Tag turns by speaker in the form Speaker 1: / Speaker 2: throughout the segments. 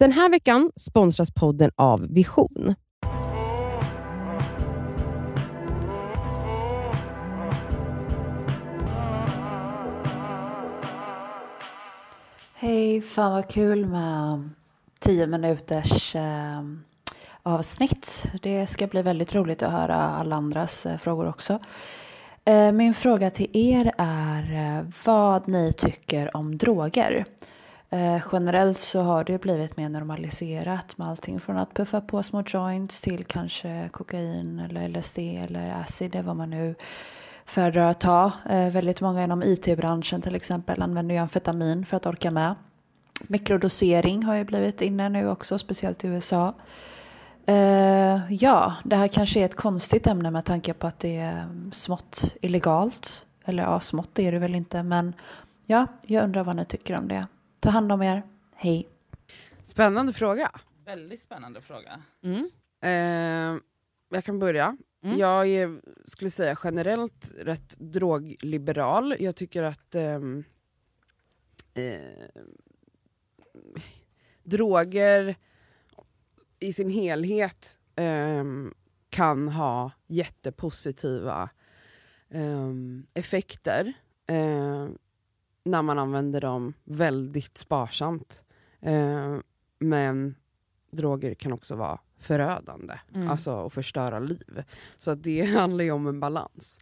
Speaker 1: Den här veckan sponsras podden av Vision.
Speaker 2: Hej, fan vad kul med 10 minuters eh, avsnitt. Det ska bli väldigt roligt att höra alla andras eh, frågor också. Eh, min fråga till er är eh, vad ni tycker om droger. Eh, generellt så har det blivit mer normaliserat med allting från att puffa på små joints till kanske kokain eller LSD eller acid, vad man nu föredrar att ta. Eh, väldigt många inom IT-branschen till exempel använder ju amfetamin för att orka med. Mikrodosering har ju blivit inne nu också, speciellt i USA. Eh, ja, det här kanske är ett konstigt ämne med tanke på att det är smått illegalt. Eller ja, smått är det väl inte, men ja, jag undrar vad ni tycker om det. Ta hand om er. Hej.
Speaker 3: Spännande fråga.
Speaker 4: Väldigt spännande fråga.
Speaker 1: Mm.
Speaker 3: Eh, jag kan börja.
Speaker 1: Mm.
Speaker 3: Jag är, skulle säga generellt rätt drogliberal. Jag tycker att ehm, eh, droger i sin helhet ehm, kan ha jättepositiva ehm, effekter eh, när man använder dem väldigt sparsamt. Eh, men droger kan också vara förödande,
Speaker 1: Mm.
Speaker 3: alltså och förstöra liv. Så det handlar ju om en balans.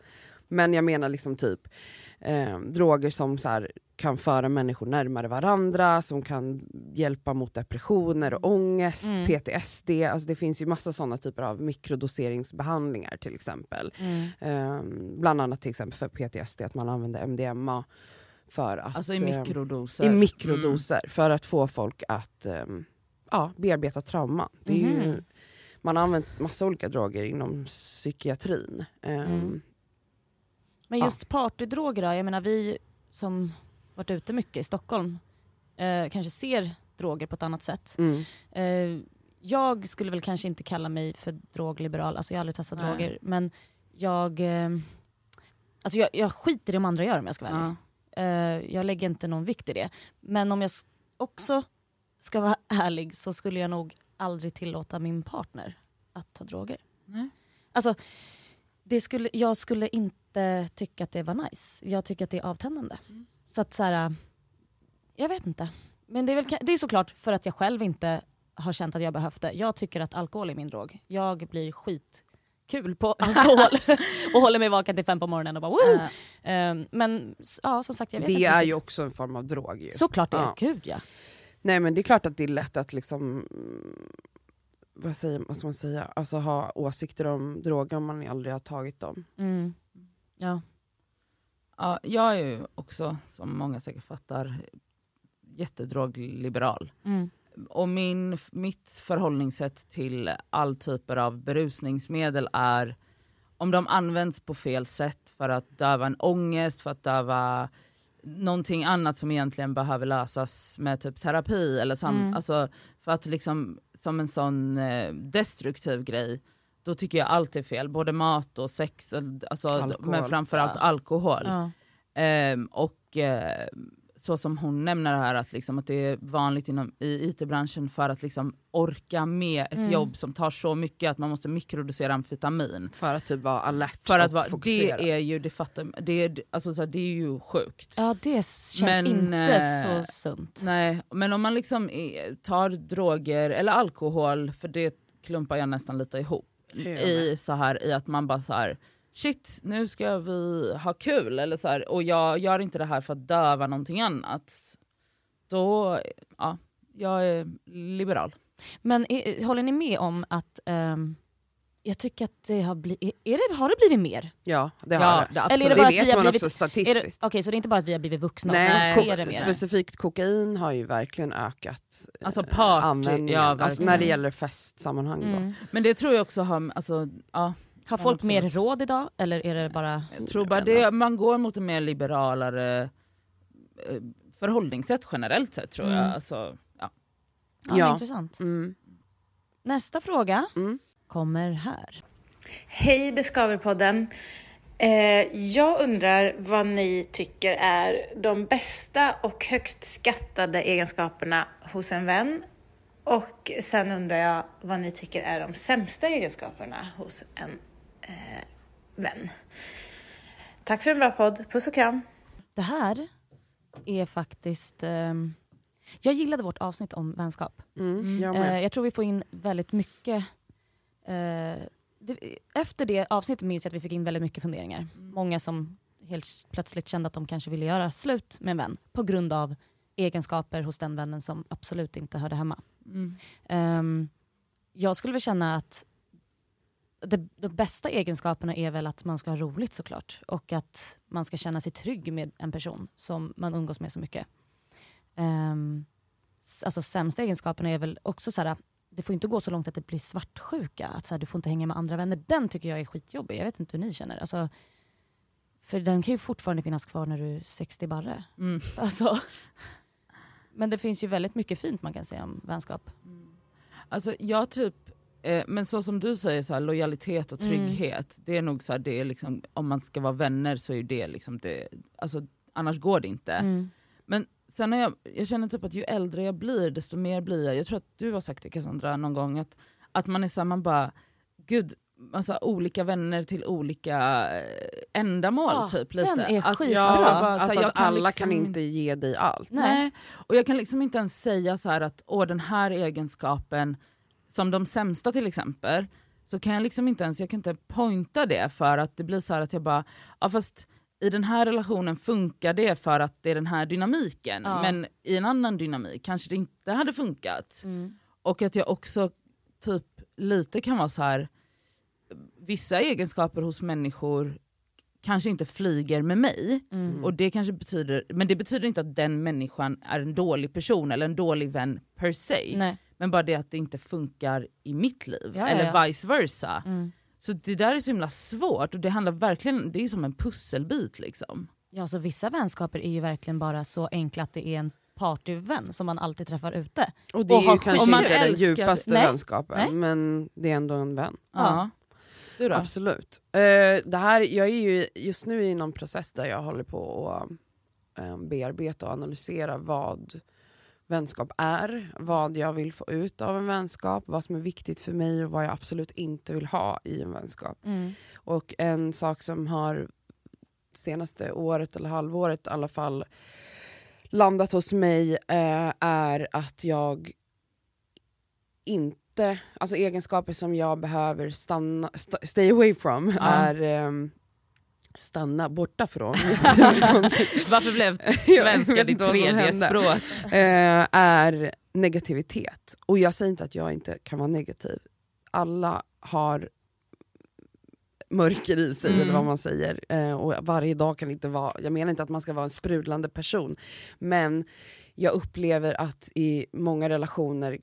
Speaker 3: Men jag menar liksom typ eh, droger som så här, kan föra människor närmare varandra, som kan hjälpa mot depressioner och ångest,
Speaker 1: Mm.
Speaker 3: PTSD. Alltså det finns ju massa sådana typer av mikrodoseringsbehandlingar till exempel.
Speaker 1: Mm.
Speaker 3: Eh, bland annat till exempel för PTSD, att man använder MDMA för att...
Speaker 4: Alltså i
Speaker 3: eh,
Speaker 4: mikrodoser.
Speaker 3: i mikrodoser för att få folk att ehm, ja, bearbeta trauma. Det är ju,
Speaker 1: Mhm.
Speaker 3: man har använt massa olika droger inom psykiatrin. Ehm,
Speaker 1: Mm.
Speaker 5: Men
Speaker 3: Ja.
Speaker 5: just partydroger då? Jag menar vi som varit ute mycket i Stockholm eh, kanske ser droger på ett annat sätt.
Speaker 3: mm.
Speaker 5: Eh, jag skulle väl kanske inte kalla mig för drogliberal, alltså jag har aldrig testat
Speaker 4: Nej.
Speaker 5: droger. Men jag, eh, alltså jag, jag skiter i om andra gör om jag ska vara ärlig.
Speaker 4: Ja.
Speaker 5: Eh, jag lägger inte någon vikt i det. Men om jag också ska vara ärlig så skulle jag nog aldrig tillåta min partner att ta droger.
Speaker 4: Nej.
Speaker 5: Alltså, det skulle, jag skulle inte tycka att det var nice. Jag tycker att det är avtändande.
Speaker 4: Mm.
Speaker 5: Så att så här, jag vet inte. Men det är, väl, det är såklart för att jag själv inte har känt att jag behövt det. Jag tycker att alkohol är min drog. Jag blir skitkul på alkohol och håller mig vaken till fem på morgonen och bara woo! Ehm, men ja, som sagt, jag vet
Speaker 3: Det
Speaker 5: inte
Speaker 3: är
Speaker 5: riktigt.
Speaker 3: ju också en form av drog. Ju.
Speaker 5: Såklart det är,
Speaker 3: Ja.
Speaker 5: gud ja.
Speaker 3: Nej men det är klart att det är lätt att liksom mm, vad, säger, vad ska man säga? Alltså ha åsikter om droger om man aldrig har tagit dem.
Speaker 5: Mm. Ja.
Speaker 4: ja, jag är ju också, som många säkert fattar, jättedrogliberal.
Speaker 5: Mm.
Speaker 4: Och min, mitt förhållningssätt till all typer av berusningsmedel är om de används på fel sätt för att döva en ångest, för att döva någonting annat som egentligen behöver lösas med typ terapi eller sam,
Speaker 5: Mm.
Speaker 4: alltså för att liksom som en sån eh, destruktiv grej då tycker jag allt är fel, både mat och sex, alltså,
Speaker 3: Alkohol.
Speaker 4: men framförallt
Speaker 5: Ja.
Speaker 4: alkohol.
Speaker 5: Ja.
Speaker 4: Ehm, och eh, så som hon nämner här, att, liksom, att det är vanligt inom, i IT-branschen för att liksom, orka med ett
Speaker 5: Mm.
Speaker 4: jobb som tar så mycket att man måste mikrodosera amfetamin.
Speaker 3: För att typ vara alert
Speaker 4: För att
Speaker 3: och
Speaker 4: vara, det
Speaker 3: fokusera.
Speaker 4: är ju det fattar, det är, alltså, så här, det är ju sjukt.
Speaker 5: ja, det känns
Speaker 4: Men,
Speaker 5: inte
Speaker 4: eh,
Speaker 5: så sunt.
Speaker 4: Nej, men om man liksom är, tar droger eller alkohol, för det klumpar jag nästan lite ihop,
Speaker 3: Det
Speaker 4: i, så här, i att man bara så här shit nu ska vi ha kul eller så här, och jag gör inte det här för att döva någonting annat. Då, ja, jag är liberal.
Speaker 5: Men är, håller ni med om att ehm, jag tycker att det har blivit, är, det, har det blivit mer?
Speaker 3: Ja, det har
Speaker 4: Ja,
Speaker 3: det.
Speaker 4: det,
Speaker 5: Eller är
Speaker 4: absolut.
Speaker 5: det bara att
Speaker 3: vet
Speaker 5: vi har
Speaker 3: man
Speaker 5: blivit-
Speaker 3: också
Speaker 5: det-
Speaker 3: statistiskt.
Speaker 5: Okej, så det är inte bara att vi har blivit vuxna,
Speaker 3: Nej, ko-
Speaker 5: ser det mer?
Speaker 3: specifikt kokain har ju verkligen ökat eh,
Speaker 4: Alltså party,
Speaker 3: användningen.
Speaker 4: ja,
Speaker 3: alltså när det gäller festsammanhang.
Speaker 5: Mm.
Speaker 4: Men det tror jag också har, alltså, ja,
Speaker 5: Har folk
Speaker 4: absolut.
Speaker 5: mer råd idag, eller är det bara...
Speaker 4: jag tror bara det, man går mot en mer liberalare eh, förhållningssätt generellt sett tror jag.
Speaker 5: Mm.
Speaker 4: Alltså, ja.
Speaker 5: Ja,
Speaker 3: Ja.
Speaker 5: Intressant.
Speaker 3: Mm.
Speaker 5: Nästa fråga
Speaker 3: Mm.
Speaker 5: kommer här.
Speaker 6: Hej Discoverpodden. Eh, jag undrar vad ni tycker är de bästa och högst skattade egenskaperna hos en vän Och sen undrar jag vad ni tycker är de sämsta egenskaperna hos en eh, vän. Tack för en bra podd. Puss och kram.
Speaker 5: Det här är faktiskt... ehm, jag gillade vårt avsnitt om vänskap.
Speaker 3: Mm, jag
Speaker 5: Eh, jag tror vi får in väldigt mycket... Eh, det, efter det avsnittet minns jag att vi fick in väldigt mycket funderingar. Många som helt plötsligt kände att de kanske ville göra slut med en vän på grund av egenskaper hos den vännen som absolut inte hörde hemma.
Speaker 4: Mm.
Speaker 5: Ehm, jag skulle väl känna att det, de bästa egenskaperna är väl att man ska ha roligt såklart och att man ska känna sig trygg med en person som man umgås med så mycket. Um, alltså sämsta egenskaperna är väl också så här, det får inte gå så långt att det blir svartsjuka, att så här, du får inte hänga med andra vänner. Den tycker jag är skitjobbig, jag vet inte hur ni känner. Alltså, för den kan ju fortfarande finnas kvar när du är 60 barre.
Speaker 4: Mm.
Speaker 5: Alltså. Men det finns ju väldigt mycket fint man kan säga om vänskap.
Speaker 4: Alltså jag typ, eh, men så som du säger, så här, lojalitet och
Speaker 5: Mm.
Speaker 4: trygghet, det är nog så här, det är liksom, om man ska vara vänner så är det liksom det, alltså, annars går det inte.
Speaker 5: Mm.
Speaker 4: Sen har jag, jag känner typ att ju äldre jag blir desto mer blir jag, jag tror att du har sagt det Cassandra någon gång, att, att man är såhär, man bara, gud, alltså, olika vänner till olika eh, ändamål
Speaker 5: Ja,
Speaker 4: typ. Lite.
Speaker 5: den är
Speaker 4: Att-
Speaker 5: skitbra.
Speaker 3: Ja,
Speaker 4: bara
Speaker 3: alltså
Speaker 4: jag
Speaker 3: att
Speaker 4: kan
Speaker 3: alla
Speaker 4: liksom
Speaker 3: kan inte ge dig allt.
Speaker 4: Nej. Och jag kan liksom inte ens säga så här att åh, den här egenskapen, som de sämsta till exempel, så kan jag liksom inte ens, jag kan inte pointa det för att det blir så här att jag bara, ja fast i den här relationen funkar det för att det är den här dynamiken,
Speaker 5: Ja.
Speaker 4: men i en annan dynamik kanske det inte hade funkat.
Speaker 5: Mm.
Speaker 4: Och att jag också typ lite kan vara så här vissa egenskaper hos människor kanske inte flyger med mig,
Speaker 5: Mm.
Speaker 4: och det kanske betyder, men det betyder inte att den människan är en dålig person eller en dålig vän per se.
Speaker 5: Nej.
Speaker 4: Men bara det att det inte funkar i mitt liv,
Speaker 5: Ja,
Speaker 4: eller
Speaker 5: ja.
Speaker 4: vice versa.
Speaker 5: Mm.
Speaker 4: Så det där är så himla svårt och det handlar verkligen, det är som en pusselbit liksom.
Speaker 5: Ja, så vissa vänskaper är ju verkligen bara så enkla att det är en partyvän som man alltid träffar ute.
Speaker 3: Och det
Speaker 5: Och
Speaker 3: är
Speaker 5: har
Speaker 3: ju kanske inte
Speaker 4: Man
Speaker 3: den
Speaker 4: älskar-
Speaker 3: djupaste
Speaker 5: Nej.
Speaker 3: vänskapen,
Speaker 5: Nej.
Speaker 3: men det är ändå en vän.
Speaker 4: Ja. Du då?
Speaker 3: Absolut. Eh, det här, jag är ju just nu i någon process där jag håller på att eh, bearbeta och analysera vad vänskap är, vad jag vill få ut av en vänskap, vad som är viktigt för mig och vad jag absolut inte vill ha i en vänskap. Och en sak som har senaste året eller halvåret i alla fall landat hos mig eh, är att jag inte, alltså egenskaper som jag behöver stanna, sta, stay away from
Speaker 4: Ja.
Speaker 3: är ehm, stanna borta från.
Speaker 4: Varför blev svenska ditt tredje språk?
Speaker 3: eh, är negativitet. Och jag säger inte att jag inte kan vara negativ. Alla har mörker i sig,
Speaker 4: Mm.
Speaker 3: eller vad man säger. Eh, och varje dag kan inte vara, jag menar inte att man ska vara en sprudlande person, men jag upplever att i många relationer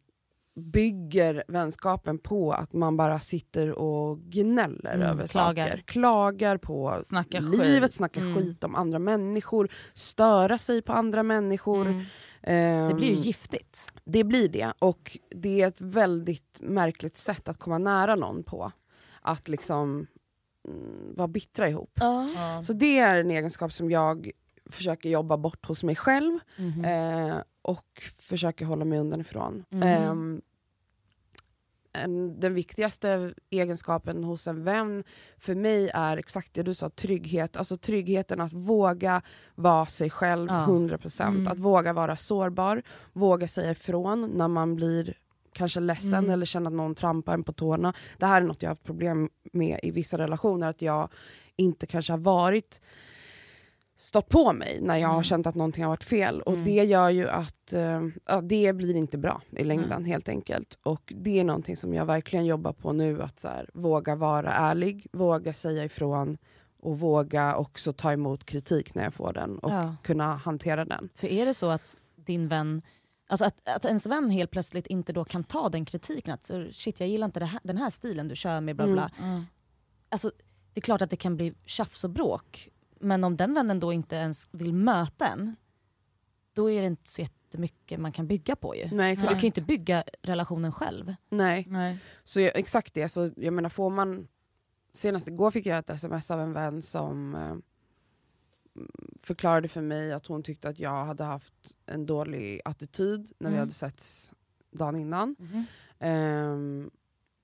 Speaker 3: bygger vänskapen på att man bara sitter och gnäller
Speaker 5: Mm,
Speaker 3: över
Speaker 5: klagar.
Speaker 3: saker. Klagar på
Speaker 4: Snacka
Speaker 3: livet,
Speaker 4: skit.
Speaker 3: snackar
Speaker 5: Mm.
Speaker 3: skit om andra människor, störa sig på andra människor.
Speaker 5: Mm.
Speaker 3: Ehm,
Speaker 5: Det blir ju giftigt.
Speaker 3: det blir det, och det är ett väldigt märkligt sätt att komma nära någon på. Att liksom mm, vara bittra ihop.
Speaker 5: Ja.
Speaker 3: Så det är en egenskap som jag försöker jobba bort hos mig själv
Speaker 5: Mhm.
Speaker 3: eh, och försöker hålla mig undan ifrån.
Speaker 5: Mhm.
Speaker 3: Ehm, en, den viktigaste egenskapen hos en vän för mig är exakt det du sa, trygghet. Alltså tryggheten att våga vara sig själv
Speaker 5: Ja.
Speaker 3: 100%.
Speaker 4: Mm.
Speaker 3: Att våga vara sårbar, våga säga ifrån när man blir kanske ledsen
Speaker 5: Mm.
Speaker 3: eller känner att någon trampar en på tårna. Det här är något jag har haft problem med i vissa relationer, att jag inte kanske har varit stått på mig när jag har
Speaker 5: Mm.
Speaker 3: känt att någonting har varit fel. Och
Speaker 5: Mm.
Speaker 3: det gör ju att ja, det blir inte bra i längden helt enkelt. Och det är någonting som jag verkligen jobbar på nu, att så här, våga vara ärlig, våga säga ifrån och våga också ta emot kritik när jag får den och
Speaker 5: Ja.
Speaker 3: kunna hantera den.
Speaker 5: För är det så att din vän, alltså att, att ens vän helt plötsligt inte då kan ta den kritiken, att så, shit jag gillar inte här, den här stilen du kör med bla bla.
Speaker 3: Mm.
Speaker 5: Alltså, det är klart att det kan bli tjafs och bråk, men om den vännen då inte ens vill möta en, då är det inte så jättemycket man kan bygga på ju.
Speaker 3: Nej,
Speaker 5: Så du
Speaker 3: exakt.
Speaker 5: kan ju inte bygga relationen själv.
Speaker 3: Nej.
Speaker 4: Nej.
Speaker 3: Så jag, exakt det, så jag menar får man... Senast igår fick jag ett sms av en vän som eh, förklarade för mig att hon tyckte att jag hade haft en dålig attityd när vi
Speaker 5: Mm.
Speaker 3: hade setts dagen innan.
Speaker 5: Mhm.
Speaker 3: Ehm,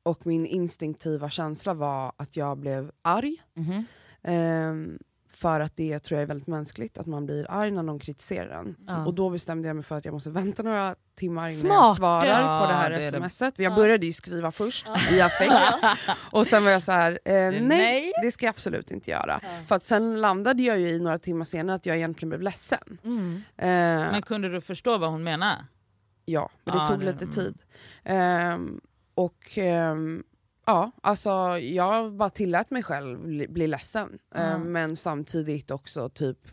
Speaker 3: och min instinktiva känsla var att jag blev arg.
Speaker 5: Mhm.
Speaker 3: Ehm, för att det tror jag är väldigt mänskligt, att man blir arg när någon kritiserar en.
Speaker 5: Ja.
Speaker 3: Och då bestämde jag mig för att jag måste vänta några timmar innan
Speaker 5: Smart!
Speaker 3: jag svarar
Speaker 4: Ja,
Speaker 3: på det här
Speaker 4: det
Speaker 3: smset. Jag
Speaker 5: Ja.
Speaker 3: började ju skriva först i affekt. och sen var jag så här, eh, nej,
Speaker 4: Nej.
Speaker 3: det ska jag absolut inte göra. För att sen landade jag ju i några timmar senare att jag egentligen blev ledsen.
Speaker 5: Mm.
Speaker 3: Eh,
Speaker 4: Men kunde du förstå vad hon menar?
Speaker 3: Ja, men det
Speaker 4: Ja,
Speaker 3: tog
Speaker 4: det-
Speaker 3: lite
Speaker 4: mm.
Speaker 3: tid. Ehm, och ehm, ja, alltså jag bara tillät mig själv bli, bli ledsen. Ehm, men samtidigt också typ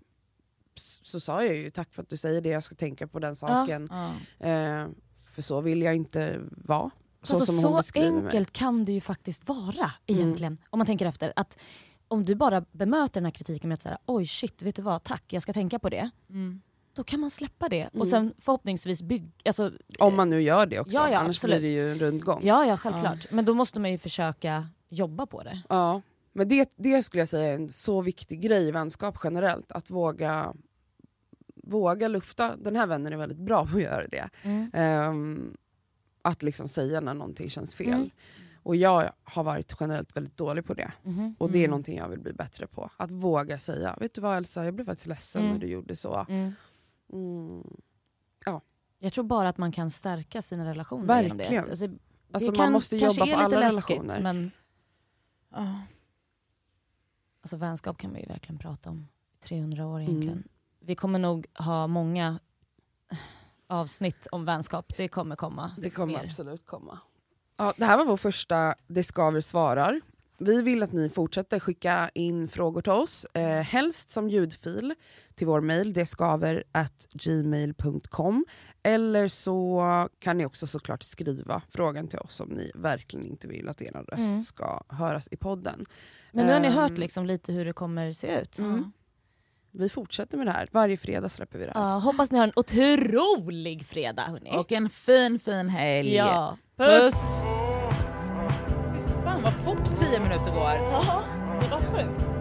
Speaker 3: så sa jag ju tack för att du säger det, jag ska tänka på den saken.
Speaker 4: Ja.
Speaker 3: Ehm, för så vill jag inte vara. Så
Speaker 5: alltså,
Speaker 3: som hon
Speaker 5: så
Speaker 3: beskriver mig.
Speaker 5: enkelt kan det ju faktiskt vara egentligen. Om man tänker efter. Att om du bara bemöter den här kritiken med att säga oj shit, vet du vad, tack, jag ska tänka på det.
Speaker 4: Mm.
Speaker 5: Då kan man släppa det
Speaker 3: Mm.
Speaker 5: och sen förhoppningsvis bygga, alltså,
Speaker 3: Om man nu gör det också,
Speaker 5: Ja, ja,
Speaker 3: annars
Speaker 5: absolut.
Speaker 3: blir det ju en rundgång.
Speaker 5: ja ja självklart. Men då måste man ju försöka jobba på det.
Speaker 3: Ja, men det, det skulle jag säga är en så viktig grej i vänskap generellt. Att våga, våga lufta. Den här vännen är väldigt bra på att göra det.
Speaker 5: Mm.
Speaker 3: Ehm, att liksom säga när någonting känns fel.
Speaker 5: Mm.
Speaker 3: Och jag har varit generellt väldigt dålig på det.
Speaker 5: Mhm.
Speaker 3: Och det är
Speaker 4: Mm.
Speaker 3: någonting jag vill bli bättre på. Att våga säga, vet du vad Elsa, jag blev faktiskt ledsen
Speaker 5: Mm.
Speaker 3: när du gjorde så.
Speaker 5: Mm.
Speaker 3: Mm.
Speaker 5: Jag tror bara att man kan stärka sina relationer genom
Speaker 3: Verkligen.
Speaker 5: det. Alltså,
Speaker 3: Alltså,
Speaker 5: det
Speaker 3: man
Speaker 5: kan,
Speaker 3: måste
Speaker 5: kanske
Speaker 3: jobba på alla
Speaker 5: läskigt,
Speaker 3: relationer.
Speaker 5: men
Speaker 4: Ja.
Speaker 5: alltså, vänskap kan vi ju verkligen prata om i 300 år
Speaker 3: Mm.
Speaker 5: egentligen. Vi kommer nog ha många avsnitt om vänskap. Det kommer komma
Speaker 3: Det kommer
Speaker 5: mer.
Speaker 3: absolut komma. Ja, det här var vår första Det skaver svarar. Vi vill att ni fortsätter skicka in frågor till oss, eh, helst som ljudfil till vår mejl, gmail.com eller så kan ni också såklart skriva frågan till oss om ni verkligen inte vill att er röst
Speaker 5: Mm.
Speaker 3: ska höras i podden.
Speaker 5: Men nu har ni
Speaker 3: Ehm,
Speaker 5: hört liksom lite hur det kommer se ut.
Speaker 3: Mm. Vi fortsätter med det här, varje fredag släpper vi det här.
Speaker 5: Ja, hoppas ni har en otrolig fredag hörni.
Speaker 4: Och en fin fin helg.
Speaker 5: ja.
Speaker 4: Puss! Fan vad fort tio minuter går.
Speaker 5: Ja, det var sjukt.